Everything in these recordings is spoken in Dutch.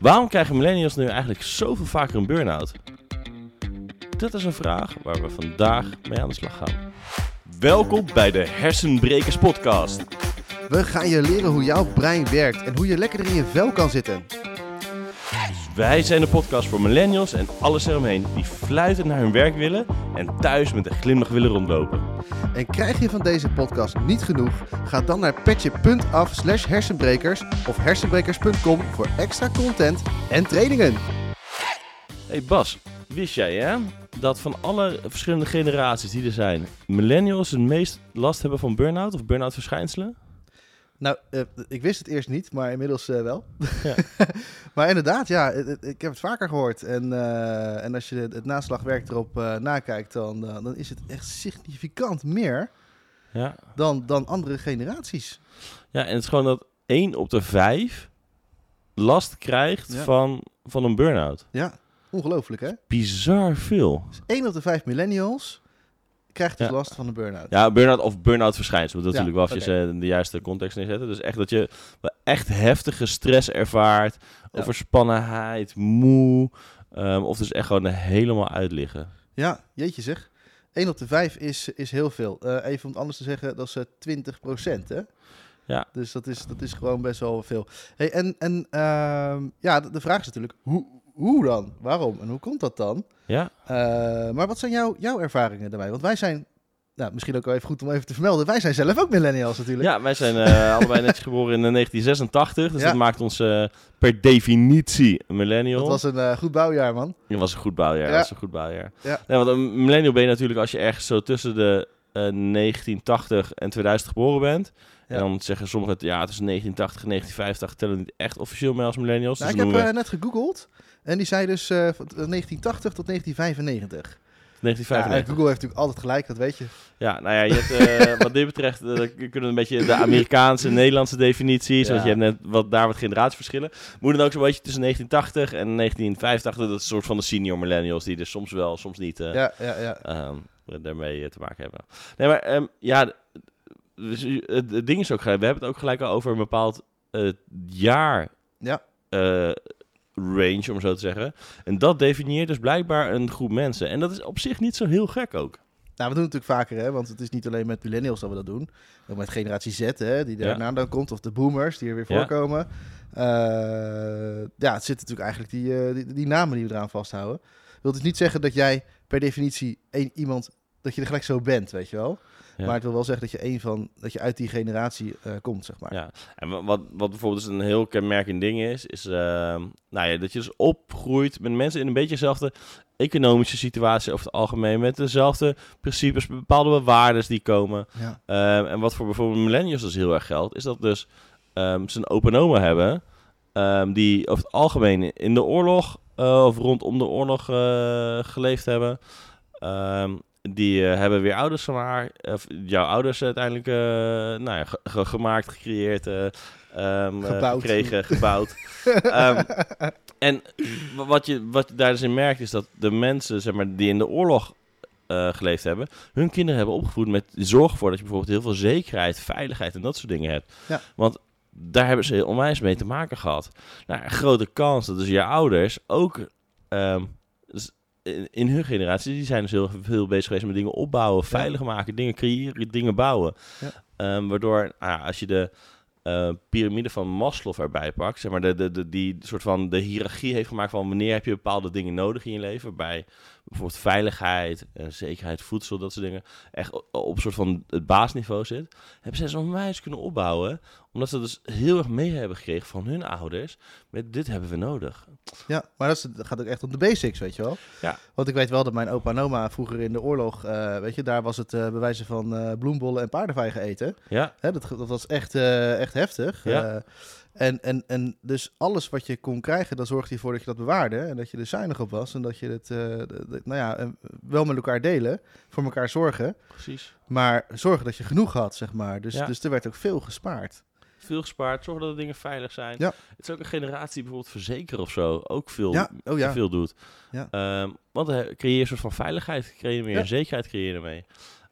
Waarom krijgen millennials nu eigenlijk zoveel vaker een burn-out? Dat is een vraag waar we vandaag mee aan de slag gaan. Welkom bij de Hersenbrekers Podcast. We gaan je leren hoe jouw brein werkt en hoe je lekkerder in je vel kan zitten. Wij zijn de podcast voor millennials en alles eromheen die fluitend naar hun werk willen en thuis met een glimlach willen rondlopen. En krijg je van deze podcast niet genoeg? Ga dan naar petje.af slash hersenbrekers of hersenbrekers.com voor extra content en trainingen. Hey Bas, wist jij hè, dat van alle verschillende generaties die er zijn, millennials het meest last hebben van burn-out of burn-out verschijnselen? Nou, eh, ik wist het eerst niet, maar inmiddels eh, wel. Ja. maar inderdaad, ja, het- het- ik heb het vaker gehoord. En, eh, en als je het naslagwerk erop nakijkt, dan, dan is het echt significant meer Ja. dan, dan andere generaties. Ja, en het is gewoon dat 1 op de 5 last krijgt Ja. van, van een burn-out. Ja, ongelooflijk hè? Bizar veel. Dus 1 op de 5 millennials krijgt dus Ja. last van een burn-out. Ja, burn-out of burn-out verschijnsel. Dat Ja, natuurlijk wel even ze in de juiste context neerzetten. Dus echt dat je echt heftige stress ervaart. Overspannenheid, moe. ehm, of dus echt gewoon er helemaal uit liggen. Ja, jeetje zeg. 1 op de 5 is, is heel veel. Eh, even om het anders te zeggen, dat is eh, 20% hè? Ja. Dus dat is, dat is gewoon best wel veel. Hey, en en ehm, ja, de, de vraag is natuurlijk, hoe, hoe dan? Waarom? En hoe komt dat dan? Ja, Eh, maar wat zijn jouw, jouw ervaringen daarbij? Want wij zijn, nou, misschien ook wel even goed om even te vermelden, wij zijn zelf ook millennials natuurlijk. ja wij zijn eh, allebei netjes geboren in eh, 1986. Dus Ja. dat maakt ons eh, per definitie een millennial. Dat was een eh, goed bouwjaar, man. Dat was een goed bouwjaar. Ja. Dat was een goed bouwjaar. Ja. Nee, want een millennial ben je natuurlijk als je ergens zo tussen de eh, 1980 en 2000 geboren bent. En dan zeggen sommigen, ja, tussen 1980 en 1985 tellen niet echt officieel mee als millennials. Nou, dus ik heb eh, net gegoogeld en die zei dus eh, van 1980 tot 1995. we Ja, 1995. Google heeft natuurlijk altijd gelijk, dat weet je. Ja, nou ja, je hebt, eh, wat dit betreft eh, kunnen we een beetje de Amerikaanse en Nederlandse definitie, zoals Ja. je hebt net wat, daar wat generatieverschillen. Moet dan ook zo'n beetje tussen 1980 en 1985, dat is een soort van de senior millennials, die er soms wel, soms niet eh, Ja, ja, ja. ehm, daarmee eh, te maken hebben. Nee, maar ehm, ja, dus, eh, het, het ding is ook we hebben het ook gelijk al over een bepaald eh, jaar Ja. eh, range, om zo te zeggen. En dat definieert dus blijkbaar een groep mensen. En dat is op zich niet zo heel gek ook. Nou, we doen het natuurlijk vaker, hè, want het is niet alleen met millennials dat we dat doen. Ook met generatie Z, hè, die Ja. daarna dan komt, of de boomers, die er weer Ja. voorkomen. Eh, ja, het zitten natuurlijk eigenlijk die, die, die namen die we eraan vasthouden. wil dus niet zeggen dat jij per definitie één, iemand, dat je er gelijk zo bent, weet je wel. Ja. Maar het wil wel zeggen dat je, een van, dat je uit die generatie eh, komt, zeg maar. Ja, en wa- wat, wat bijvoorbeeld dus een heel kenmerkend ding is, is ehm, nou ja, dat je dus opgroeit met mensen in een beetje dezelfde economische situatie over het algemeen, met dezelfde principes, bepaalde waarden die komen. Ja. Ehm, en wat voor bijvoorbeeld millennials dus heel erg geldt, is dat dus ehm, ze een open oma hebben, ehm, die over het algemeen in de oorlog eh, of rondom de oorlog eh, geleefd hebben. Die eh, hebben weer ouders van haar, of jouw ouders uiteindelijk, eh, nou ja, ge- ge- gemaakt, gecreëerd, eh, ehm, eh, Gebouwd. gekregen, gebouwd. Ehm, en wa- wat je, wat je daar dus in merkt, is dat de mensen zeg maar, die in de oorlog geleefd hebben, hun kinderen hebben opgevoed met zorg ervoor dat je bijvoorbeeld heel veel zekerheid, veiligheid en dat soort dingen hebt. Ja. Want daar hebben ze onwijs mee te maken gehad. Nou, grote kans dat dus je ouders ook ehm, in, in hun generatie, die zijn dus heel veel bezig geweest met dingen opbouwen, veilig maken, dingen creëren, dingen bouwen. Ehm, waardoor, nou ja, als je de eh, piramide van Maslow erbij pakt, zeg maar, de, de, de, die soort van de hiërarchie heeft gemaakt van wanneer heb je bepaalde dingen nodig in je leven, waarbij bijvoorbeeld veiligheid, eh, zekerheid, voedsel, dat soort dingen, echt op soort van het baasniveau zit, hebben zij zo'n onwijs kunnen opbouwen, omdat ze dus heel erg mee hebben gekregen van hun ouders, met dit hebben we nodig. Ja, maar dat, is, dat gaat ook echt om de basics, weet je wel. Ja. Want ik weet wel dat mijn opa en oma vroeger in de oorlog, eh, weet je, daar was het eh bewijzen van bloembollen en paardenvijgen eten. Ja, Hè, dat, dat was echt, echt heftig. Ja. En, en, en dus alles wat je kon krijgen, dan zorgde je ervoor dat je dat bewaarde. En dat je er zuinig op was. En dat je het, eh, nou ja, eh, wel met elkaar delen. Voor elkaar zorgen. precies. Maar zorgen dat je genoeg had, zeg maar. Dus, Ja. dus er werd ook veel gespaard. Veel gespaard, zorgen dat de dingen veilig zijn. Ja. Het is ook een generatie die bijvoorbeeld verzekeren of zo ook veel, Ja, oh ja. veel doet. Ja. Ehm, want dan creëer je een soort van veiligheid, creëer je meer en zekerheid creëer je ermee.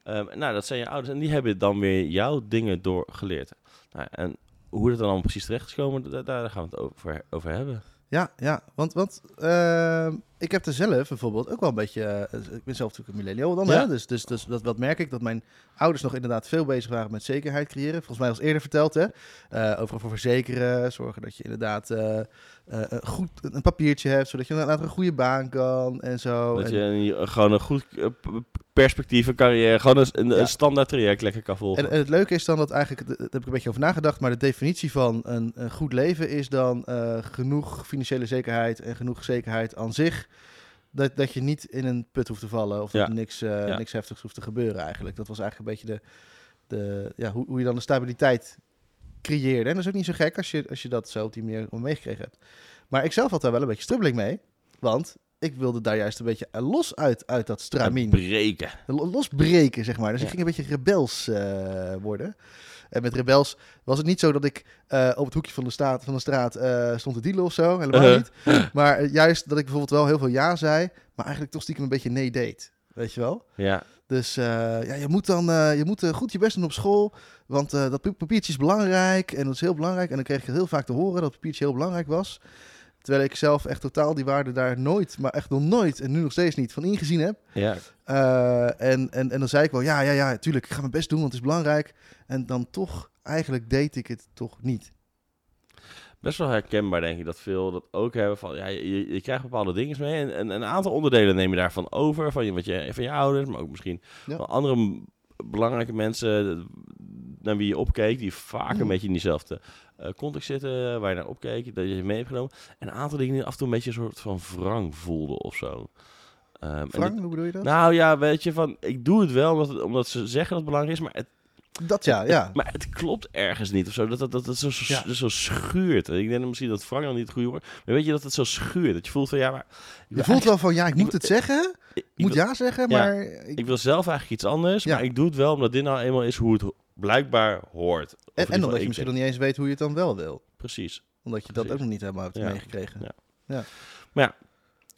Ehm, nou, dat zijn je ouders en die hebben dan weer jouw dingen doorgeleerd. Nou, en hoe dat dan allemaal precies terecht is gekomen, da- daar gaan we het over, over hebben. Ja, ja, want, want eh, ik heb er zelf bijvoorbeeld ook wel een beetje... eh, ik ben zelf natuurlijk een millennial dan, Ja. hè? Dus, dus, dus dat, wat merk ik? Dat mijn ouders nog inderdaad veel bezig waren met zekerheid creëren. Volgens mij als eerder verteld, hè? Eh, overal voor verzekeren, zorgen dat je inderdaad eh, eh, een goed een papiertje hebt... zodat je inderdaad een goede baan kan en zo. Dat En- je een- gewoon een goed eh, perspectief, een carrière, gewoon een, een, Ja. een standaard traject lekker kan volgen. En, en het leuke is dan dat eigenlijk, daar heb ik een beetje over nagedacht, maar de definitie van een, een goed leven is dan eh, genoeg financiële zekerheid en genoeg zekerheid aan zich. Dat, dat je niet in een put hoeft te vallen of dat Ja. niks, Ja. niks heftigs hoeft te gebeuren eigenlijk. Dat was eigenlijk een beetje de, de, ja, hoe, hoe je dan de stabiliteit creëerde. En dat is ook niet zo gek als je, als je dat zo op die manier meegekregen hebt. Maar ik zelf had daar wel een beetje strubbeling mee, want ik wilde daar juist een beetje los uit, uit dat stramien breken. lo- losbreken, zeg maar. Dus Ja. ik ging een beetje rebels eh, worden. En met rebels was het niet zo dat ik eh, op het hoekje van de, staat, van de straat eh, stond te dealen of zo. Helemaal Uh-huh. niet. Maar eh, juist dat ik bijvoorbeeld wel heel veel ja zei, maar eigenlijk toch stiekem een beetje nee deed. Weet je wel? Ja, Dus ja, je moet dan je moet, goed je best doen op school, want dat pa- papiertje is belangrijk en dat is heel belangrijk. En dan kreeg ik heel vaak te horen dat het papiertje heel belangrijk was. Terwijl ik zelf echt totaal die waarde daar nooit, maar echt nog nooit en nu nog steeds niet van ingezien heb. ja. Eh, en, en, en dan zei ik wel, ja, ja, ja, tuurlijk, ik ga mijn best doen, want het is belangrijk. En dan toch, eigenlijk deed ik het toch niet. Best wel herkenbaar, denk ik, dat veel dat ook hebben van, ja, je, je krijgt bepaalde dingen mee en, en een aantal onderdelen neem je daarvan over, van je, wat je, van je ouders, maar ook misschien Ja. van andere belangrijke mensen eh, naar wie je opkeek, die vaak een beetje in diezelfde context zitten, waar je naar opkeek, dat je mee hebt genomen. En een aantal dingen die af en toe een beetje een soort van wrang voelden of zo. Dit- hoe bedoel je dat? nou ja, weet je, van ik doe het wel omdat, het- omdat ze zeggen dat het belangrijk is, maar het, dat ja, ja. maar het klopt ergens niet of zo. Dat dat, dat, dat zo, zo, Ja. zo schuurt. Ik denk misschien dat Frank dan niet het goede woord. Maar weet je dat het zo schuurt? Dat je voelt van ja, maar. Je voelt wel van, ja, ik moet het zeggen, ik, moet wil, ja zeggen, Ja. maar... ik Ik, wil zelf eigenlijk iets anders, Ja. maar ik doe het wel omdat dit nou eenmaal is hoe het blijkbaar hoort. En, omdat je misschien nog niet eens weet hoe je het dan wel wil. Precies. Omdat je dat ook nog niet helemaal hebt Ja. meegekregen. Ja.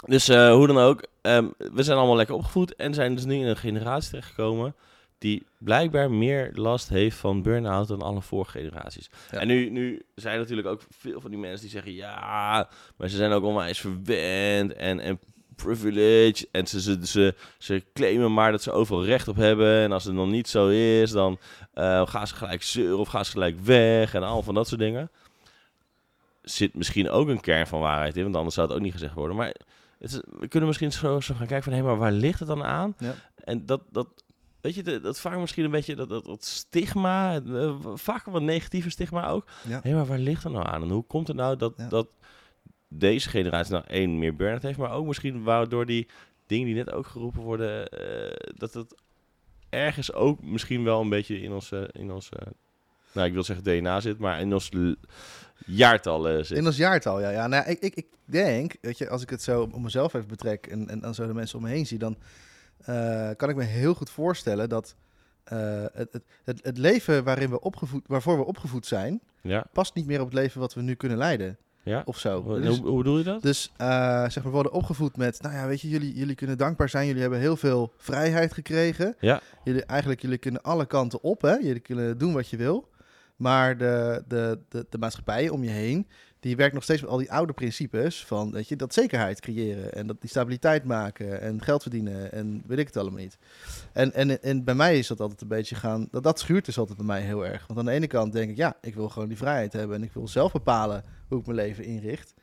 Dus eh, hoe dan ook, ehm, we zijn allemaal lekker opgevoed en zijn dus nu in een generatie terechtgekomen die blijkbaar meer last heeft van burn-out dan alle vorige generaties. Ja. En nu, nu zijn natuurlijk ook veel van die mensen die zeggen ja, maar ze zijn ook onwijs verwend en, en privilege en ze, ze, ze, ze claimen maar dat ze overal recht op hebben en als het dan niet zo is, dan eh, gaan ze gelijk zeuren of gaan ze gelijk weg en al van dat soort dingen. Zit misschien ook een kern van waarheid in, want anders zou het ook niet gezegd worden. Maar het is- we kunnen misschien zo, zo gaan kijken van, hé, maar waar ligt het dan aan? Ja. En dat, dat, weet je, dat, dat vaak misschien een beetje dat, dat, dat stigma, eh, vaak wat negatieve stigma ook. Ja. Hé, maar waar ligt het nou aan? En hoe komt het nou dat, Ja. dat deze generatie nou één meer burn-out heeft, maar ook misschien waardoor die dingen die net ook geroepen worden, eh, dat het ergens ook misschien wel een beetje in ons, eh, in ons eh, nou ik wil zeggen DNA zit, maar in ons jaartal zit. In ons jaartal, ja. ja nou, ik, ik, ik denk, weet je, als ik het zo op mezelf even betrek en, en dan zo de mensen om me heen zie, dan kan ik me heel goed voorstellen dat het, het, het, het leven waarin we opgevoed, waarvoor we opgevoed zijn, Ja, past niet meer op het leven wat we nu kunnen leiden. Ja. Of zo. Hoe, Dus, hoe bedoel je dat? dus eh, zeg maar, we worden opgevoed met, nou ja, weet je, jullie, jullie kunnen dankbaar zijn. Jullie hebben heel veel vrijheid gekregen. Ja. Jullie, eigenlijk, jullie kunnen alle kanten op, hè. Jullie kunnen doen wat je wil. Maar de, de, de, de maatschappij om je heen, die werkt nog steeds met al die oude principes van, weet je, dat zekerheid creëren en dat die stabiliteit maken en geld verdienen en weet ik het allemaal niet. En, en, en bij mij is dat altijd een beetje gaan, dat, dat schuurt dus altijd bij mij heel erg. Want aan de ene kant denk ik, ja, ik wil gewoon die vrijheid hebben en ik wil zelf bepalen hoe ik mijn leven inricht.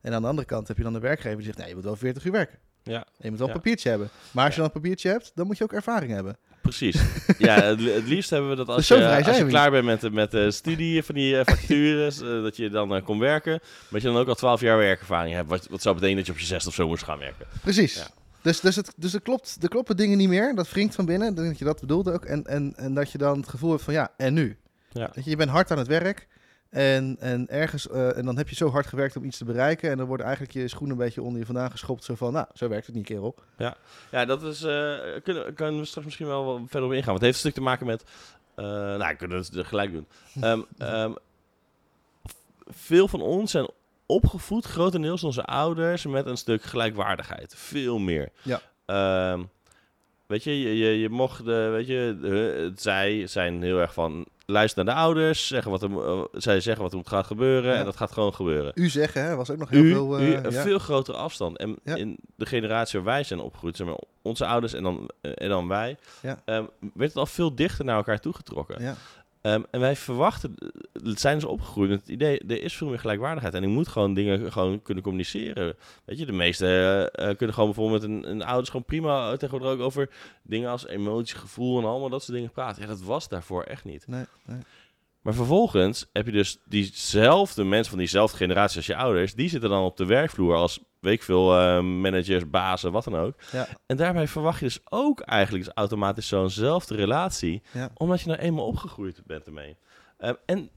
En aan de andere kant heb je dan de werkgever die zegt, nee, je moet wel 40 uur werken. Ja, En je moet wel een Ja. papiertje hebben. Maar als je dan een papiertje hebt, dan moet je ook ervaring hebben. precies. ja, het, li- het liefst hebben we dat als Dus zo je, als je klaar bent met, de- met de studie van die eh, vacatures, eh, dat je dan eh, kon werken. Maar dat je dan ook al 12 jaar werkervaring hebt. Wat, wat zou betekenen dat je op je zesde of zo moest gaan werken. Precies. Ja. Dus, dus, het, dus er, klopt, er kloppen dingen niet meer. Dat wringt van binnen. Dat je dat bedoelde ook. En, en, en dat je dan het gevoel hebt van ja, en nu? Ja. Weet je, je bent hard aan het werk. En, en ergens, eh, en dan heb je zo hard gewerkt om iets te bereiken. En dan worden eigenlijk je schoenen een beetje onder je vandaan geschopt. Zo van, nou, zo werkt het niet, kerel. Ja, dat is. eh kunnen, kunnen we straks misschien wel verder op ingaan. Want het heeft een stuk te maken met. eh nou, kunnen we het gelijk doen. Ehm, ehm, veel van ons zijn opgevoed, grotendeels onze ouders, met een stuk gelijkwaardigheid. Veel meer. Ja. Ehm, weet je, je, je, je mocht, de, weet je, zij zijn heel erg van luister naar de ouders, zeggen wat er, eh, zij zeggen wat er moet gaan gebeuren Ja. en dat gaat gewoon gebeuren. U zeggen, hè, was ook nog heel U, veel... eh, u, een ja. veel grotere afstand. En Ja. in de generatie waar wij zijn opgegroeid, zeg maar, onze ouders en dan, eh, en dan wij, ehm, werd het al veel dichter naar elkaar toegetrokken. Ehm, en wij verwachten, het zijn dus opgegroeid het idee, er is veel meer gelijkwaardigheid. En ik moet gewoon dingen gewoon kunnen communiceren. Weet je, de meesten eh, eh, kunnen gewoon bijvoorbeeld met een, een ouders gewoon prima eh, tegenwoordig ook over dingen als emotie, gevoel en allemaal dat soort dingen praten. Ja, dat was daarvoor echt niet. Nee, nee. Maar vervolgens heb je dus diezelfde mensen van diezelfde generatie als je ouders, die zitten dan op de werkvloer als, weet ik veel, eh, managers, bazen, wat dan ook. Ja. En daarbij verwacht je dus ook eigenlijk dus automatisch zo'nzelfde relatie, Ja. omdat je nou eenmaal opgegroeid bent ermee. Ehm, en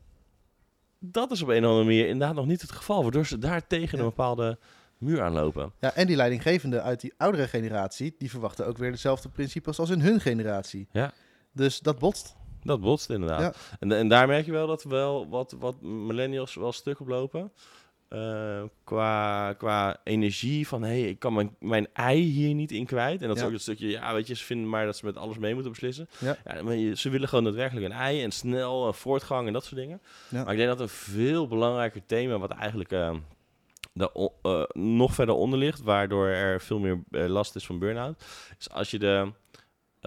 dat is op een of andere manier inderdaad nog niet het geval, waardoor ze daar tegen Ja. een bepaalde muur aanlopen. Ja, en die leidinggevenden uit die oudere generatie, die verwachten ook weer dezelfde principes als in hun generatie. Ja. Dus dat botst. Dat botst inderdaad. Ja. En, en daar merk je wel dat wel wat, wat millennials wel stuk op lopen. Eh, qua, qua energie van, hé, hey, ik kan mijn, mijn ei hier niet in kwijt. En dat Ja. is ook een stukje, ja, weet je, ze vinden maar dat ze met alles mee moeten beslissen. Ja. maar je- ze willen gewoon daadwerkelijk een ei en snel, eh, voortgang en dat soort dingen. Ja. Maar ik denk dat een veel belangrijker thema, wat eigenlijk eh, daar o- eh, nog verder onder ligt, waardoor er veel meer eh, last is van burn-out, is als je de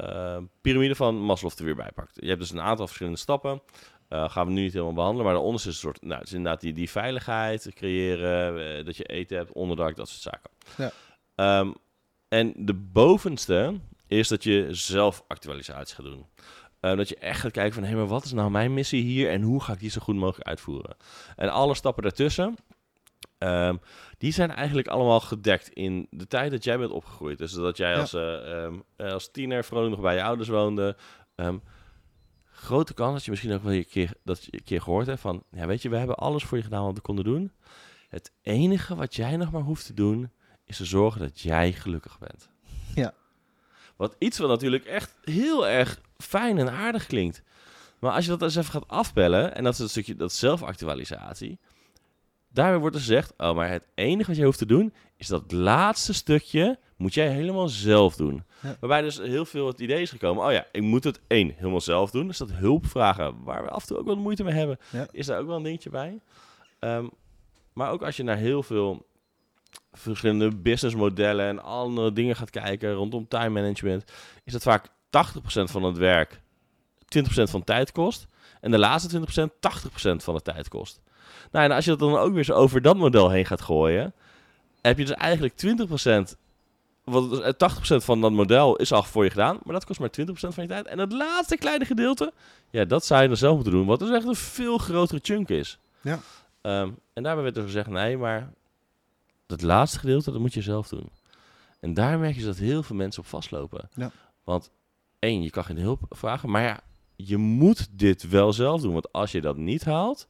eh, piramide van Maslow er weer bij pakt. Je hebt dus een aantal verschillende stappen. Eh, gaan we nu niet helemaal behandelen, maar daaronder is een soort, nou, het is inderdaad die, die veiligheid creëren, eh, dat je eten hebt, onderdak, dat soort zaken. Ja. Ehm, en de bovenste is dat je zelf actualisatie gaat doen. Eh, dat je echt gaat kijken van, hé, maar wat is nou mijn missie hier en hoe ga ik die zo goed mogelijk uitvoeren? En alle stappen daartussen, ehm, die zijn eigenlijk allemaal gedekt in de tijd dat jij bent opgegroeid. Dus dat jij Ja. als, eh, ehm, eh, als tiener vrolijk nog bij je ouders woonde. Ehm, grote kans dat je misschien ook wel een keer, dat je een keer gehoord hebt van... Ja, weet je, we hebben alles voor je gedaan wat we konden doen. Het enige wat jij nog maar hoeft te doen, is te zorgen dat jij gelukkig bent. Ja. Wat iets wat natuurlijk echt heel erg fijn en aardig klinkt. Maar als je dat eens even gaat afbellen, en dat is een stukje dat zelfactualisatie... Daarbij wordt er gezegd, oh, maar het enige wat je hoeft te doen, is dat laatste stukje moet jij helemaal zelf doen. Ja. Waarbij dus heel veel het idee is gekomen, oh ja, ik moet het één, helemaal zelf doen. Dus dat hulp vragen, waar we af en toe ook wel moeite mee hebben, Ja. is daar ook wel een dingetje bij. Ehm, maar ook als je naar heel veel verschillende businessmodellen en andere dingen gaat kijken rondom time management, is dat vaak 80% van het werk 20% van de tijd kost. En de laatste 20% 80% van de tijd kost. Nou, en als je dat dan ook weer zo over dat model heen gaat gooien, heb je dus eigenlijk 20%. Want dus, eh, 80% van dat model is al voor je gedaan, maar dat kost maar 20% van je tijd. En het laatste kleine gedeelte, ja, dat zou je dan zelf moeten doen, wat dus echt een veel grotere chunk is. Ja. Ehm, en daarbij werd er gezegd, nee, maar dat laatste gedeelte, dat moet je zelf doen. En daar merk je dat heel veel mensen op vastlopen. Ja. Want één, je kan geen hulp vragen, maar ja, je moet dit wel zelf doen. Want als je dat niet haalt,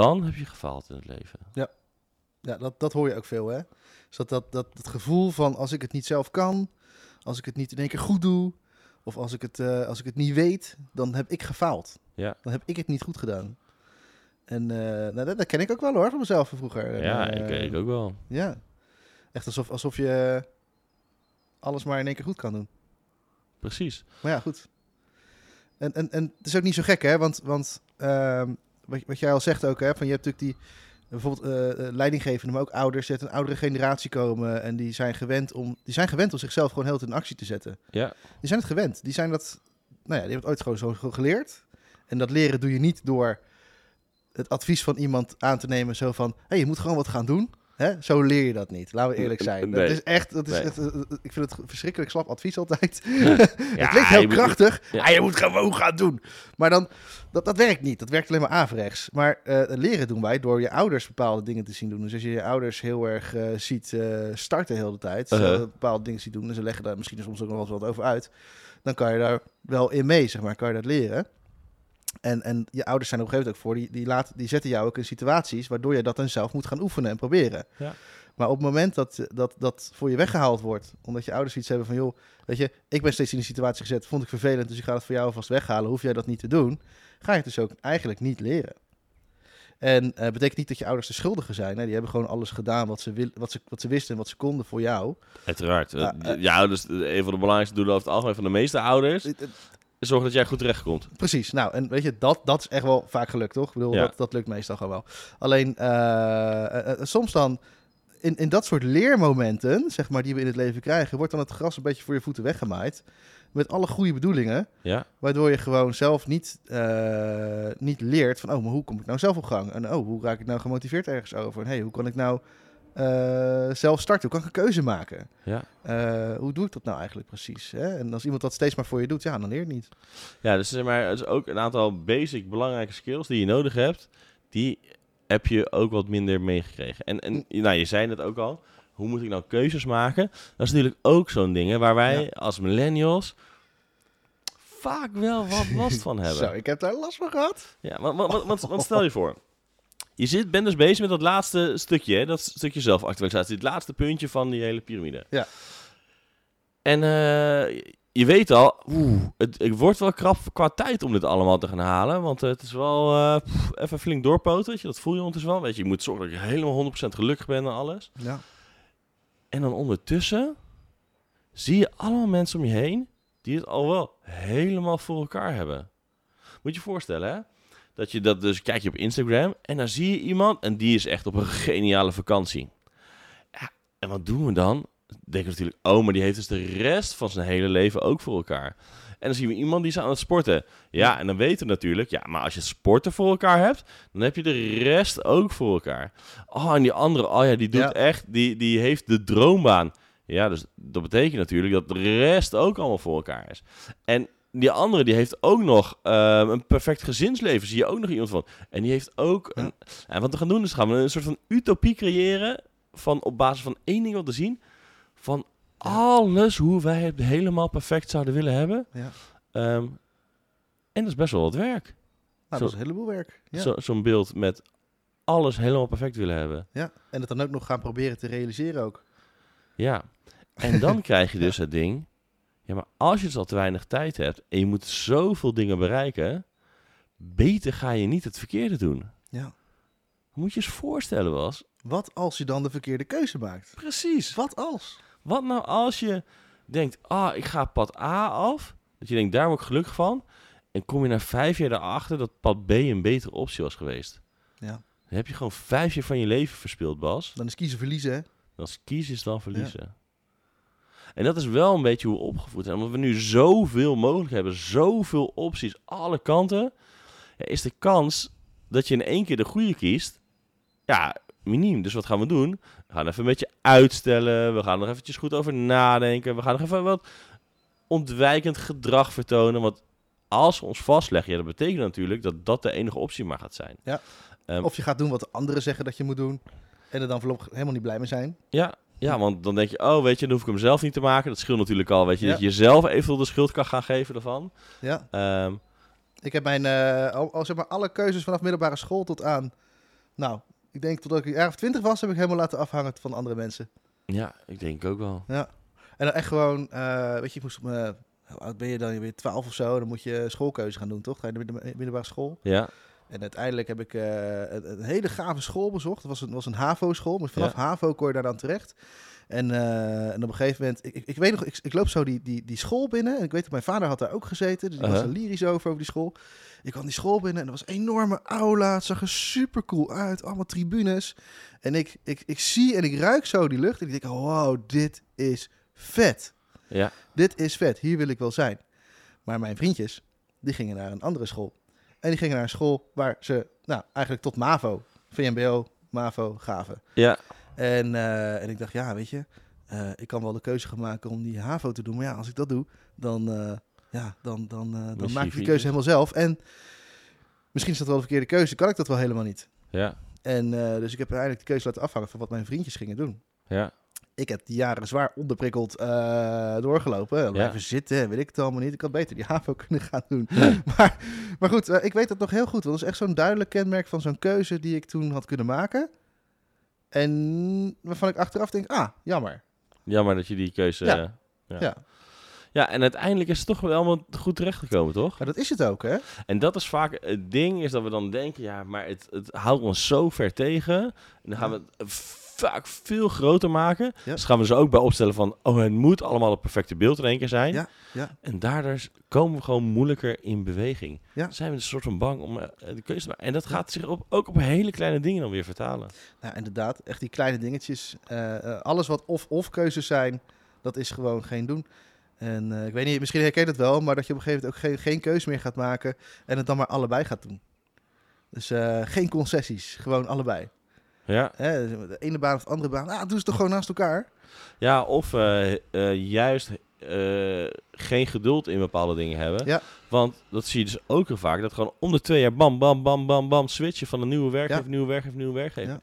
dan heb je gefaald in het leven. Ja, dat, dat hoor je ook veel, hè? Dus dat, dat, dat, dat gevoel van als ik het niet zelf kan, als ik het niet in één keer goed doe, of als ik het, eh, als ik het niet weet, dan heb ik gefaald. Ja. Dan heb ik het niet goed gedaan. En eh, nou, dat, dat ken ik ook wel hoor, van mezelf van vroeger. Ja, eh, ik, ik ook wel. Ja. Echt alsof, alsof je alles maar in één keer goed kan doen. Precies. Maar ja, goed. En, en, en het is ook niet zo gek, hè? Want, want ehm, wat, wat jij al zegt ook, hè? Van je hebt natuurlijk die bijvoorbeeld eh, eh, leidinggevenden, maar ook ouders, die uit een oudere generatie komen en die zijn gewend om, die zijn gewend om zichzelf gewoon heel in actie te zetten. Ja, Die zijn het gewend. Die zijn dat, nou ja, die hebben het ooit gewoon zo ge- geleerd. En dat leren doe je niet door het advies van iemand aan te nemen, zo van, hé, hey, je moet gewoon wat gaan doen. Hè? Zo leer je dat niet. Laten we eerlijk zijn. Nee. Dat is echt, dat is Nee. echt, eh, eh, ik vind het verschrikkelijk slap advies altijd. Ja, het klinkt heel je moet- krachtig. ja. Ah, je moet gewoon gaan doen. Maar dan, dat, dat werkt niet. Dat werkt alleen maar averechts. Maar eh, leren doen wij door je ouders bepaalde dingen te zien doen. Dus als je je ouders heel erg ziet starten heel de tijd, Uh-huh. bepaalde dingen ziet doen, en ze leggen daar misschien soms ook nog wel eens wat over uit, dan kan je daar wel in mee, zeg maar, kan je dat leren. En, en je ouders zijn er op een gegeven moment ook voor, die, die, laten, die zetten jou ook in situaties waardoor je dat dan zelf moet gaan oefenen en proberen. Ja. Maar op het moment dat, dat dat voor je weggehaald wordt, omdat je ouders iets hebben van, joh, weet je, ik ben steeds in die situatie gezet, vond ik vervelend, dus ik ga het voor jou alvast weghalen, hoef jij dat niet te doen, ga je het dus ook eigenlijk niet leren. En eh betekent niet dat je ouders de schuldigen zijn. Hè? Die hebben gewoon alles gedaan wat ze, wil, wat, ze, wat ze wisten en wat ze konden voor jou. uiteraard. Ja, Ja, eh, ja, dus een van de belangrijkste doelen over het algemeen van de meeste ouders zorgen dat jij goed terechtkomt. Precies. Nou, en weet je, dat, dat is echt wel vaak gelukt, toch? Ik bedoel, Ja. dat, dat lukt meestal gewoon wel. Alleen, eh, eh, eh, soms dan, in, in dat soort leermomenten, zeg maar, die we in het leven krijgen, wordt dan het gras een beetje voor je voeten weggemaaid. Met alle goede bedoelingen, Ja, waardoor je gewoon zelf niet, niet leert van, oh, maar hoe kom ik nou zelf op gang? En oh, hoe raak ik nou gemotiveerd ergens over? En hey, hoe kan ik nou eh, zelf starten? Hoe kan ik een keuze maken? ja. Eh, hoe doe ik dat nou eigenlijk precies? Hè? En als iemand dat steeds maar voor je doet, ja, dan leer je het niet. Ja, dus zeg maar, het is ook een aantal basic belangrijke skills die je nodig hebt. Die heb je ook wat minder meegekregen. En, en nou, je zei het ook al. Hoe moet ik nou keuzes maken? Dat is natuurlijk ook zo'n ding hè, waar wij Ja. als millennials vaak wel wat last van hebben. Zo, ik heb daar last van gehad. Ja, want, want, want, want stel je voor. Je zit, bent dus bezig met dat laatste stukje, hè, dat stukje zelfactualisatie. Het laatste puntje van die hele piramide. Ja. En eh, je weet al, oeh, het, het wordt wel krap qua tijd om dit allemaal te gaan halen. Want eh, het is wel eh, pff, even flink doorpoten, weet je. Dat voel je ondertussen wel. Weet je, je moet zorgen dat je helemaal 100% gelukkig bent en alles. Ja. En dan ondertussen zie je allemaal mensen om je heen die het al wel helemaal voor elkaar hebben. Moet je je voorstellen, hè? Dat je dat dus kijk je op Instagram en dan zie je iemand en die is echt op een geniale vakantie. Ja, en wat doen we dan? Denken we natuurlijk, oh, maar die heeft dus de rest van zijn hele leven ook voor elkaar. En dan zien we iemand die is aan het sporten. Ja, en dan weten we natuurlijk, ja, maar als je sporten voor elkaar hebt, dan heb je de rest ook voor elkaar. Oh, en die andere, oh ja, die doet Ja. echt, die, die heeft de droombaan. Ja, dus dat betekent natuurlijk dat de rest ook allemaal voor elkaar is. En die andere, die heeft ook nog ehm, een perfect gezinsleven. Zie je ook nog iemand van. En die heeft ook Ja. een... En wat we gaan doen is gaan we een soort van utopie creëren van op basis van één ding wat te zien. Van alles hoe wij het helemaal perfect zouden willen hebben. Ja. Ehm, en dat is best wel wat werk. Nou, Zo- dat is een heleboel werk. Ja. Zo- Zo'n beeld met alles helemaal perfect willen hebben. ja. En het dan ook nog gaan proberen te realiseren ook. Ja. En dan krijg je dus het ding. Ja, maar als je dus al te weinig tijd hebt en je moet zoveel dingen bereiken, beter ga je niet het verkeerde doen. Ja. Moet je eens voorstellen, was. Wat als je dan de verkeerde keuze maakt? Precies. Wat als? Wat nou als je denkt, ah, ik ga pad A af. Dat je denkt, daar word ik gelukkig van. En kom je na vijf jaar erachter dat pad B een betere optie was geweest. Ja. Dan heb je gewoon vijf jaar van je leven verspild, Bas. Dan is kiezen verliezen, hè? Kiezen is dan verliezen. En dat is wel een beetje hoe we opgevoed zijn. Omdat we nu zoveel mogelijk hebben, zoveel opties, alle kanten. Ja, is de kans dat je in één keer de goede kiest, ja, miniem. Dus wat gaan we doen? We gaan even een beetje uitstellen. We gaan er nog eventjes goed over nadenken. We gaan nog even wat ontwijkend gedrag vertonen. Want als we ons vastleggen, ja, dat betekent natuurlijk dat dat de enige optie maar gaat zijn. Ja. Ehm, Of je gaat doen wat de anderen zeggen dat je moet doen. En er dan voorlopig helemaal niet blij mee zijn. Ja, ja, want dan denk je, oh, weet je, dan hoef ik hem zelf niet te maken. Dat scheelt natuurlijk al, weet je, Ja. dat je jezelf eventueel de schuld kan gaan geven ervan. Ja. Ehm, Ik heb mijn, eh, al, al zeg maar alle keuzes vanaf middelbare school tot aan... Nou, ik denk totdat ik een jaar of twintig was, heb ik helemaal laten afhangen van andere mensen. ja, ik denk ook wel. Ja. En dan echt gewoon, eh, weet je, ik moest, mijn- hoe oud ben je dan? Je bent 12 of zo, dan moet je schoolkeuze gaan doen, toch? Ga je naar middelbare school. Ja, En uiteindelijk heb ik eh, een, een hele gave school bezocht. Het was een, was een HAVO-school, maar vanaf HAVO kon je daar dan terecht. En, eh, en op een gegeven moment, ik, ik, weet nog, ik, ik loop zo die, die, die school binnen. En ik weet dat mijn vader had daar ook gezeten, dus die was Uh-huh. er lyrisch over, over die school. Ik kwam die school binnen en er was een enorme aula. Het zag er super cool uit, allemaal tribunes. En ik, ik, ik zie en ik ruik zo die lucht en ik denk, wow, dit is vet. ja, Dit is vet, hier wil ik wel zijn. Maar mijn vriendjes, die gingen naar een andere school. En die gingen naar een school waar ze, nou, eigenlijk tot MAVO, VMBO, MAVO gaven. ja, En, eh, en ik dacht, ja, weet je, eh, ik kan wel de keuze gaan maken om die HAVO te doen. Maar ja, als ik dat doe, dan, eh, ja, dan, dan, dan maak ik die keuze helemaal zelf. En misschien is dat wel de verkeerde keuze, kan ik dat wel helemaal niet. ja, En dus ik heb uiteindelijk de keuze laten afhangen van wat mijn vriendjes gingen doen. ja, Ik heb die jaren zwaar onderprikkeld eh, doorgelopen. En Blijven zitten, en weet ik het allemaal niet. Ik had beter die HAVO kunnen gaan doen. maar, maar goed, eh, ik weet dat nog heel goed. Want dat is echt zo'n duidelijk kenmerk van zo'n keuze die ik toen had kunnen maken. En waarvan ik achteraf denk, ah, jammer. jammer dat je die keuze... Ja. eh, ja. Ja. Ja, en uiteindelijk is het toch wel allemaal goed terechtgekomen, toch? Maar dat is het ook, hè? En dat is vaak het ding, is dat we dan denken, ja, maar het, het houdt ons zo ver tegen. En dan gaan we vaak veel groter maken. Ja. Dus gaan we ze ook bij opstellen van, oh, het moet allemaal het perfecte beeld in één keer zijn. Ja, ja. En daardoor komen we gewoon moeilijker in beweging. Ja. Dan zijn we een soort van bang om eh, de keuze te maken. En dat gaat zich op, ook op hele kleine dingen dan weer vertalen. Nou, inderdaad, echt die kleine dingetjes. Eh, eh, alles wat of-of keuzes zijn, dat is gewoon geen doen. En ik weet niet, misschien herken je het wel, maar dat je op een gegeven moment ook geen, geen keuze meer gaat maken en het dan maar allebei gaat doen. Dus geen concessies, gewoon allebei. Ja, Hè, de ene baan of de andere baan, ah, doe ze toch gewoon naast elkaar. ja of eh, eh, juist eh, geen geduld in bepaalde dingen hebben. Ja. Want dat zie je dus ook heel vaak. Dat gewoon om de twee jaar bam, bam, bam, bam, bam switchen van een nieuwe werkgever, Ja. nieuwe werkgever, nieuwe werkgever. Ja.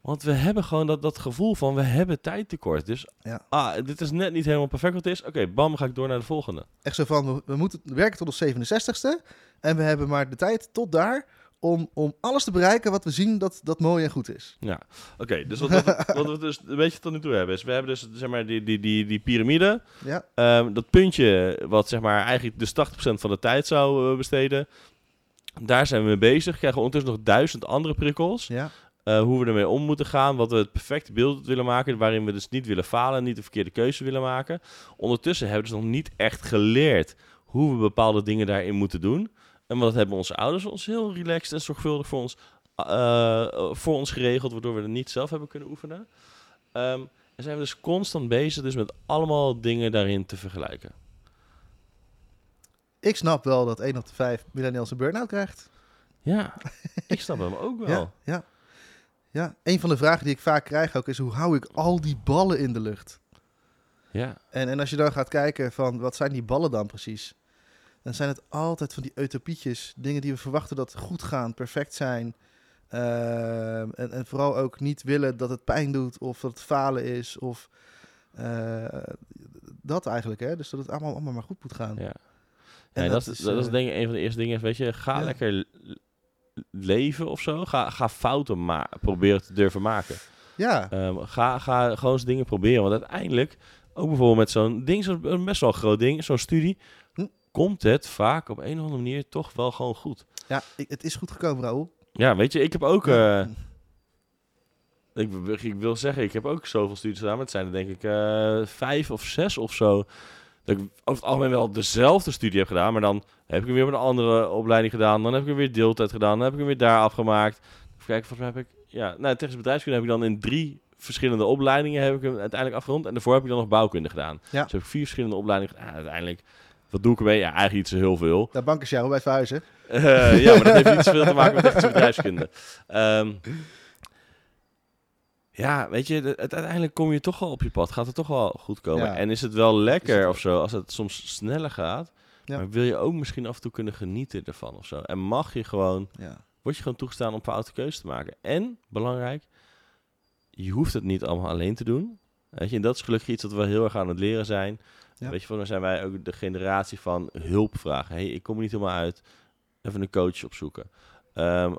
Want we hebben gewoon dat, dat gevoel van we hebben tijd tekort. Dus Ja. ah, dit is net niet helemaal perfect wat het is. Oké, bam, ga ik door naar de volgende. Echt zo van, we, we moeten werken tot ons 67ste en we hebben maar de tijd tot daar om, om alles te bereiken wat we zien dat, dat mooi en goed is. Ja, oké. dus wat, wat, wat we dus een beetje tot nu toe hebben is, we hebben dus zeg maar die, die, die, die piramide. Ja, Ehm, dat puntje wat zeg maar eigenlijk dus 80% van de tijd zou eh, besteden. Daar zijn we mee bezig. Krijgen we ondertussen nog duizend andere prikkels. ja, eh, hoe we ermee om moeten gaan. Wat we het perfecte beeld willen maken. Waarin we dus niet willen falen. Niet de verkeerde keuze willen maken. Ondertussen hebben we dus nog niet echt geleerd hoe we bepaalde dingen daarin moeten doen. En wat hebben onze ouders ons heel relaxed en zorgvuldig voor ons, eh, voor ons geregeld. Waardoor we het niet zelf hebben kunnen oefenen. Ehm, en zijn we dus constant bezig dus met allemaal dingen daarin te vergelijken. ik snap wel dat 1 op de 5 millennials een burn-out krijgt. Ja, ik snap hem ook wel. Ja, ja. ja, een van de vragen die ik vaak krijg ook is hoe hou ik al die ballen in de lucht? Ja, En, en als je dan gaat kijken van wat zijn die ballen dan precies? Dan zijn het altijd van die utopietjes, dingen die we verwachten dat goed gaan, perfect zijn. Ehm, en, en vooral ook niet willen dat het pijn doet of dat het falen is of eh, dat eigenlijk. Hè? Dus dat het allemaal, allemaal maar goed moet gaan. ja. En dat, dat is, dat is eh, denk ik een van de eerste dingen. Weet je, ga Ja. lekker leven of zo. Ga, ga fouten ma proberen te durven maken. Ja, Ehm, ga, ga gewoon eens dingen proberen. Want uiteindelijk, ook bijvoorbeeld met zo'n ding, zo'n best wel groot ding, zo'n studie. Komt het vaak op een of andere manier toch wel gewoon goed. ja ik- het is goed gekomen, Raoul. Ja, weet je, ik heb ook, eh, ik, wil zeggen, ik heb ook zoveel studies gedaan, maar het zijn er denk ik eh, vijf of zes of zo. Dat ik over het algemeen wel dezelfde studie heb gedaan, maar dan heb ik hem weer met een andere opleiding gedaan. Dan heb ik hem weer deeltijd gedaan, dan heb ik hem weer daar afgemaakt. Even kijken, volgens mij heb ik, ja, nou, technisch bedrijfskunde heb ik dan in drie verschillende opleidingen heb ik hem uiteindelijk afgerond. En daarvoor heb ik dan nog bouwkunde gedaan. Ja. Dus heb ik vier verschillende opleidingen gedaan. Ja, uiteindelijk, wat doe ik ermee? Ja, eigenlijk niet zo heel veel. Daar bank is jou bij het verhuizen. Eh, ja, maar dat heeft niet zoveel te maken met technische bedrijfskunde. Ehm, ja, weet je, het, uiteindelijk kom je toch wel op je pad. Gaat het toch wel goed komen. Ja. En is het wel lekker het of zo, als het soms sneller gaat. Ja. Maar wil je ook misschien af en toe kunnen genieten ervan of zo. En mag je gewoon, Ja. word je gewoon toegestaan om foute keuzes te maken. En, belangrijk, je hoeft het niet allemaal alleen te doen. Weet je, en dat is gelukkig iets dat we heel erg aan het leren zijn. Ja. Weet je, volgens mij zijn wij ook de generatie van hulp vragen. hey, ik kom er niet helemaal uit. Even een coach opzoeken. Ehm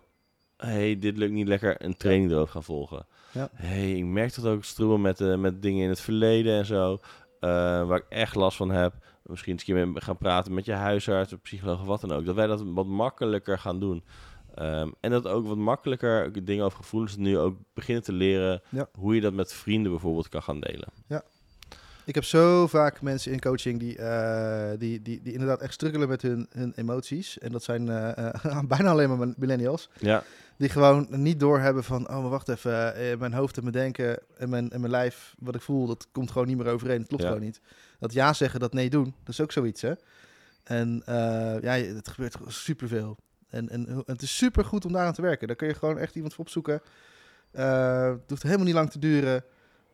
hey, dit lukt niet lekker. Een training erover gaan volgen. Ja. hey, ik merk dat ook strubbel met, eh, met dingen in het verleden en zo. eh, waar ik echt last van heb. Misschien eens een keer gaan praten met je huisarts, of psycholoog of wat dan ook. Dat wij dat wat makkelijker gaan doen. Ehm, en dat ook wat makkelijker dingen over gevoelens nu ook beginnen te leren. Ja. Hoe je dat met vrienden bijvoorbeeld kan gaan delen. Ik heb zo vaak mensen in coaching die, eh, die, die, die inderdaad echt struggelen met hun, hun emoties. En dat zijn eh, bijna alleen maar millennials. Ja, Die gewoon niet doorhebben van, oh maar wacht even, mijn hoofd en mijn denken en mijn, en mijn lijf, wat ik voel, dat komt gewoon niet meer overeen. Het klopt Ja. gewoon niet. Dat ja zeggen, dat nee doen, dat is ook zoiets hè. En ja, het gebeurt superveel. En, en het is super goed om daaraan te werken. Daar kun je gewoon echt iemand voor opzoeken. Het hoeft helemaal niet lang te duren.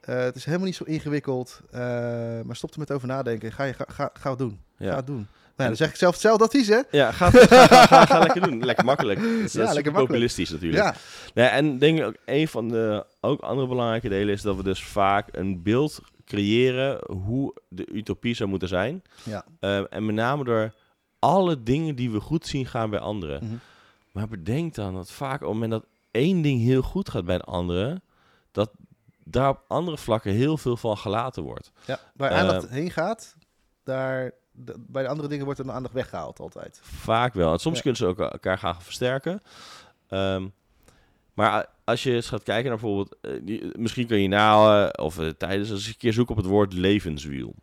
Eh, het is helemaal niet zo ingewikkeld. Eh, maar stop er met over nadenken. Ga, je, ga, ga, ga het doen. Ga ja. het doen. Nou, dan zeg ik zelf hetzelfde advies, hè? Ja, ga, ga, ga, lekker doen. Lekker makkelijk. Dat is lekker populistisch natuurlijk. Ja, Ja, en denk ik ook een van de ook andere belangrijke delen is dat we dus vaak een beeld creëren hoe de utopie zou moeten zijn. ja. Ehm, en met name door alle dingen die we goed zien gaan bij anderen. Mhm. Maar bedenk dan dat vaak op het moment dat één ding heel goed gaat bij een andere, dat daar op andere vlakken heel veel van gelaten wordt. Ja, waar Eh, aandacht heen gaat, daar, de- bij de andere dingen wordt er de aandacht weggehaald altijd. Vaak wel. En soms Ja. kunnen ze ook elkaar gaan versterken. Ehm, Maar als je eens gaat kijken naar bijvoorbeeld... eh, misschien kun je na of eh, tijdens eens een keer zoeken op het woord levenswiel.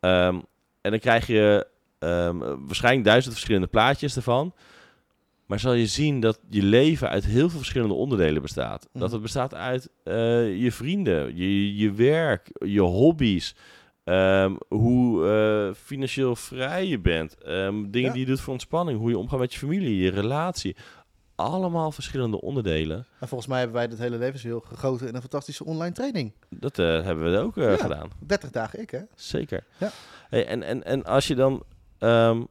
Ehm, en dan krijg je ehm, waarschijnlijk duizend verschillende plaatjes ervan. Maar zal je zien dat je leven uit heel veel verschillende onderdelen bestaat. Mhm. Dat het bestaat uit eh, je vrienden, je, je werk, je hobby's. ehm, hoe eh, financieel vrij je bent. ehm, dingen Ja. die je doet voor ontspanning. Hoe je omgaat met je familie, je relatie. Allemaal verschillende onderdelen. En volgens mij hebben wij het hele levenswiel gegoten in een fantastische online training. Dat eh, hebben we ook Ja. gedaan. 30 dagen ik, hè? Zeker. Ja. Hey, en, en, en als je dan ehm,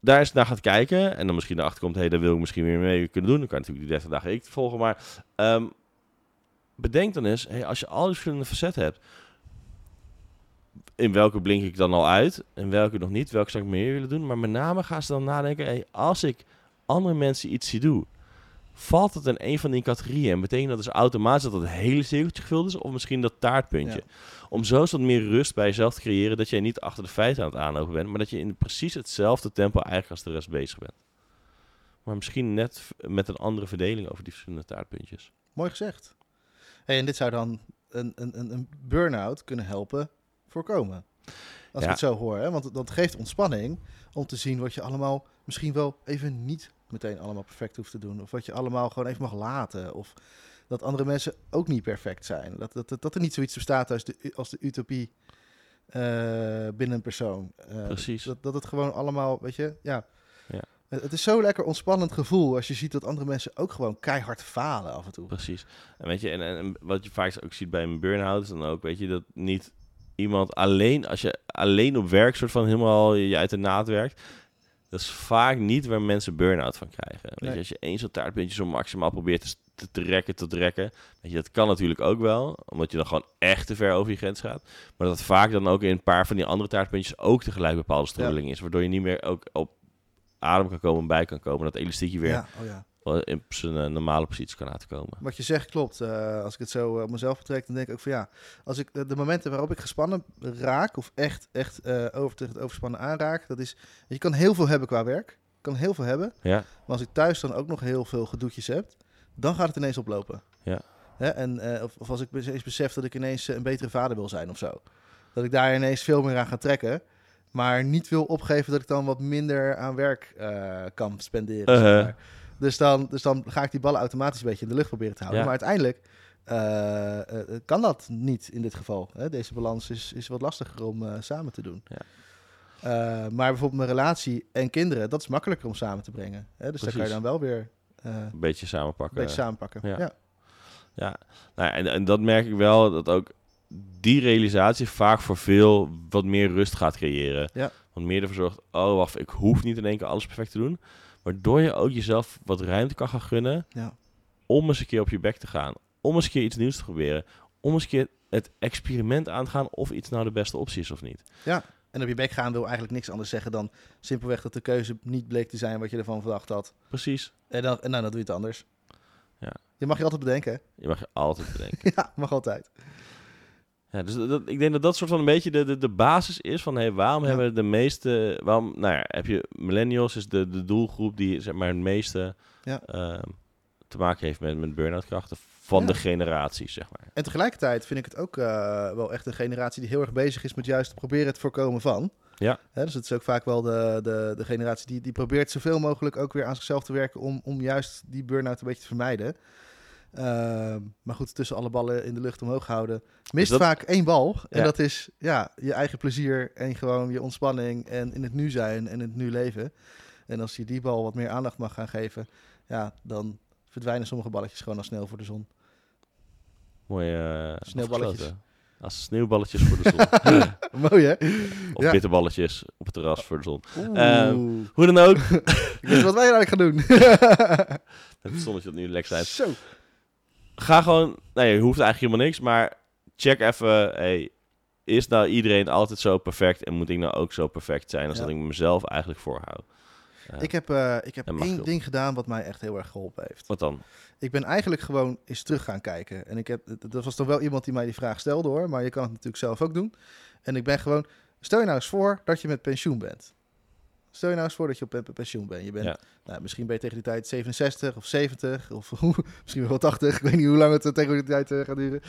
daar eens naar gaat kijken. En dan misschien erachter komt, hé, daar wil ik misschien weer mee kunnen doen. Dan kan je natuurlijk die 30 dagen ik volgen, maar ehm, bedenk dan eens, hey, als je al die verschillende facetten hebt, in welke blink ik dan al uit? En welke nog niet, welke zou ik meer willen doen, maar met name gaan ze dan nadenken, hey, als ik andere mensen iets zie doen, valt het in een van die categorieën en betekent dat dus automatisch dat het hele cirkeltje gevuld is of misschien dat taartpuntje. Ja. Om zo eens wat meer rust bij jezelf te creëren. Dat jij niet achter de feiten aan het aanlopen bent. Maar dat je in precies hetzelfde tempo eigenlijk als de rest bezig bent. Maar misschien net met een andere verdeling over die verschillende taartpuntjes. Mooi gezegd. Hey, en dit zou dan een, een, een, een burn-out kunnen helpen voorkomen. Als Ja. ik het zo hoor. Hè? Want dat geeft ontspanning om te zien wat je allemaal misschien wel even niet meteen allemaal perfect hoeft te doen. Of wat je allemaal gewoon even mag laten. Of dat andere mensen ook niet perfect zijn. Dat, dat, dat, dat er niet zoiets bestaat als de, als de utopie eh, binnen een persoon. Eh, Precies. Dat, dat het gewoon allemaal, weet je, ja. Ja. Het, het is zo'n lekker ontspannend gevoel als je ziet dat andere mensen ook gewoon keihard falen af en toe. Precies. En weet je, en, en, en wat je vaak ook ziet bij een burn-out is dan ook, weet je, dat niet iemand alleen, als je alleen op werk soort van helemaal je uit de naad werkt, dat is vaak niet waar mensen burn-out van krijgen. Weet Nee. je, als je één zo'n taartpuntje zo maximaal probeert te, te trekken, te trekken, weet je, dat kan natuurlijk ook wel, omdat je dan gewoon echt te ver over je grens gaat. Maar dat het vaak dan ook in een paar van die andere taartpuntjes ook tegelijk bepaalde strubbeling is, waardoor je niet meer ook op adem kan komen en bij kan komen, dat elastiekje weer Ja, oh ja. In zijn eh, normale positie kan laten komen. Wat je zegt klopt. Eh, als ik het zo eh, op mezelf betrek, dan denk ik ook van ja, als ik de, momenten waarop ik gespannen raak of echt, echt over tegen het overspannen aanraak, dat is, je kan heel veel hebben qua werk, kan heel veel hebben, Ja, maar als ik thuis dan ook nog heel veel gedoetjes heb, dan gaat het ineens oplopen. Ja. Hè? En, of, of als ik eens besef dat ik ineens een betere vader wil zijn of zo. Dat ik daar ineens veel meer aan ga trekken. Maar niet wil opgeven dat ik dan wat minder aan werk kan spenderen. Uh-huh. Dus, dan, dus dan ga ik die ballen automatisch een beetje in de lucht proberen te houden. Ja. Maar uiteindelijk eh, eh, eh, kan dat niet in dit geval. Hè? Deze balans is, is wat lastiger om samen te doen. Ja. Maar bijvoorbeeld mijn relatie en kinderen, dat is makkelijker om samen te brengen. Hè? Dus daar kan je dan wel weer een een beetje samenpakken. beetje samenpakken. ja. Ja. Ja, nou, en, en dat merk ik wel, dat ook die realisatie vaak voor veel wat meer rust gaat creëren. Ja. Want meer ervoor zorgt, oh wacht, ik hoef niet in één keer alles perfect te doen. Waardoor je ook jezelf wat ruimte kan gaan gunnen Ja. om eens een keer op je bek te gaan. Om eens een keer iets nieuws te proberen. Om eens een keer het experiment aan te gaan of iets nou de beste optie is of niet. En op je bek gaan wil eigenlijk niks anders zeggen dan simpelweg dat de keuze niet bleek te zijn wat je ervan verdacht had. Precies. En dan, en nou, dan doe je het anders. Ja. Je mag je altijd bedenken. hè? Je mag je altijd bedenken. ja, mag altijd. Ja, dus dat, ik denk dat dat soort van een beetje de, de, de basis is van hey, waarom Ja. hebben de meeste, waarom, nou ja, heb je millennials is de, de doelgroep die zeg maar het meeste Ja. ehm, te maken heeft met, met burn-out krachten van Ja. de generaties, zeg maar. En tegelijkertijd vind ik het ook eh, wel echt een generatie die heel erg bezig is met juist proberen het voorkomen van. Ja. Hè, dus het is ook vaak wel de, de, de generatie die, die probeert zoveel mogelijk ook weer aan zichzelf te werken om, om juist die burn-out een beetje te vermijden. Ehm, maar goed, tussen alle ballen in de lucht omhoog houden. Mist dat- vaak één bal. En Ja. dat is ja, je eigen plezier en gewoon je ontspanning en in het nu zijn en in het nu leven. En als je die bal wat meer aandacht mag gaan geven, ja, dan verdwijnen sommige balletjes gewoon al snel voor de zon. Mooie eh, Sneeuwballetjes. Als sneeuwballetjes voor de zon. Mooi hè? of Ja. bitterballetjes op het terras voor de zon. Ehm, Hoe dan ook. ik weet wat wij eigenlijk gaan doen. het zonnetje dat nu lekker zijn. Zo. Ga gewoon, nee, je hoeft eigenlijk helemaal niks, maar check even, hey, is nou iedereen altijd zo perfect en moet ik nou ook zo perfect zijn als Ja. dat ik mezelf eigenlijk voorhoud? Ja. Ik heb, eh, ik heb één ding gedaan wat mij echt heel erg geholpen heeft. Wat dan? Ik ben eigenlijk gewoon eens terug gaan kijken. En ik heb, dat was toch wel iemand die mij die vraag stelde hoor, maar je kan het natuurlijk zelf ook doen. En ik ben gewoon, stel je nou eens voor dat je met pensioen bent. Stel je nou eens voor dat je op pen- pensioen bent. Je bent, Ja. nou, misschien ben je tegen die tijd 67 of 70 of misschien wel 80. Ik weet niet hoe lang het eh, tegen die tijd eh, gaat duren.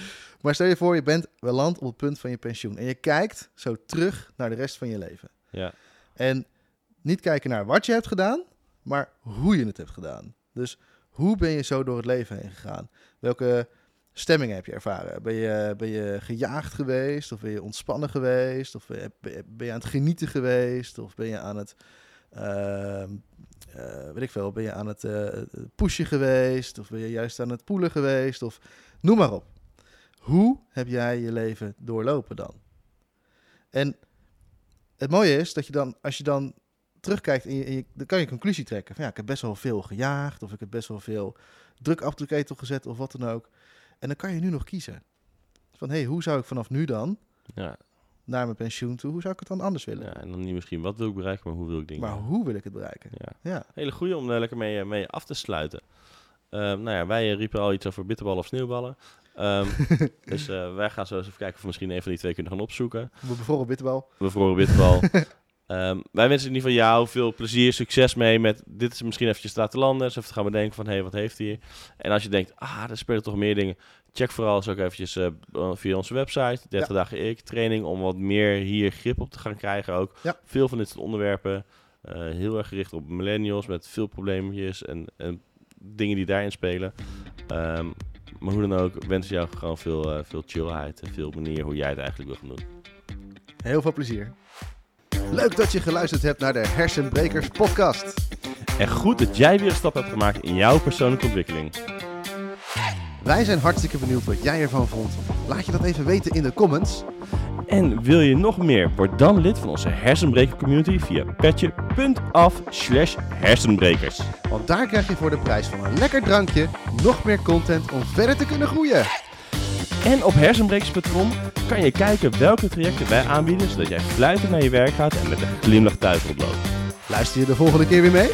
Maar stel je voor, je bent beland op het punt van je pensioen. En je kijkt zo terug naar de rest van je leven. Ja. En niet kijken naar wat je hebt gedaan, maar hoe je het hebt gedaan. Dus hoe ben je zo door het leven heen gegaan? Welke stemmingen heb je ervaren? Ben je, ben je gejaagd geweest? Of ben je ontspannen geweest? Of ben je, ben je aan het genieten geweest? Of ben je aan het, ehm, eh, weet ik veel, ben je aan het eh, pushen geweest? Of ben je juist aan het poelen geweest? Of noem maar op. Hoe heb jij je leven doorlopen dan? En het mooie is dat je dan, als je dan terugkijkt, en dan kan je een conclusie trekken. Van ja, ik heb best wel veel gejaagd, of ik heb best wel veel druk op de ketel gezet, of wat dan ook. En dan kan je nu nog kiezen. Van hé, hey, hoe zou ik vanaf nu dan Ja. naar mijn pensioen toe, hoe zou ik het dan anders willen? ja, en dan niet misschien wat wil ik bereiken, maar hoe wil ik dingen. Maar hoe wil ik het bereiken? Ja. Ja, Hele goede om er lekker mee, eh, mee af te sluiten. Ehm, nou ja, wij eh, riepen al iets over bitterballen of sneeuwballen. Ehm, dus eh, wij gaan zo eens even kijken of we misschien een van die twee kunnen gaan opzoeken. we bevroren bitterbal. Bevroren bitterbal. Ehm, wij wensen in ieder geval jou veel plezier, succes mee met dit is misschien eventjes laten landen. Dus even te gaan bedenken van, hé, hey, wat heeft hij hier? En als je denkt, ah, er spelen toch meer dingen. Check vooral eens ook eventjes eh, via onze website, 30 dagen ik, training, om wat meer hier grip op te gaan krijgen ook. Ja. Veel van dit soort onderwerpen, eh, heel erg gericht op millennials met veel probleempjes en, en dingen die daarin spelen. Ehm, maar hoe dan ook, wens jou gewoon veel, eh, veel chillheid en veel manier hoe jij het eigenlijk wil gaan doen. Heel veel plezier. Leuk dat je geluisterd hebt naar de Hersenbrekers podcast. En goed dat jij weer een stap hebt gemaakt in jouw persoonlijke ontwikkeling. Wij zijn hartstikke benieuwd wat jij ervan vond. Laat je dat even weten in de comments. En wil je nog meer? Word dan lid van onze hersenbreker community via petje.af slash hersenbrekers. Want daar krijg je voor de prijs van een lekker drankje nog meer content om verder te kunnen groeien. En op hersenbrekers.com kan je kijken welke trajecten wij aanbieden, zodat jij fluitend naar je werk gaat en met een glimlach thuis oploopt. Luister je de volgende keer weer mee?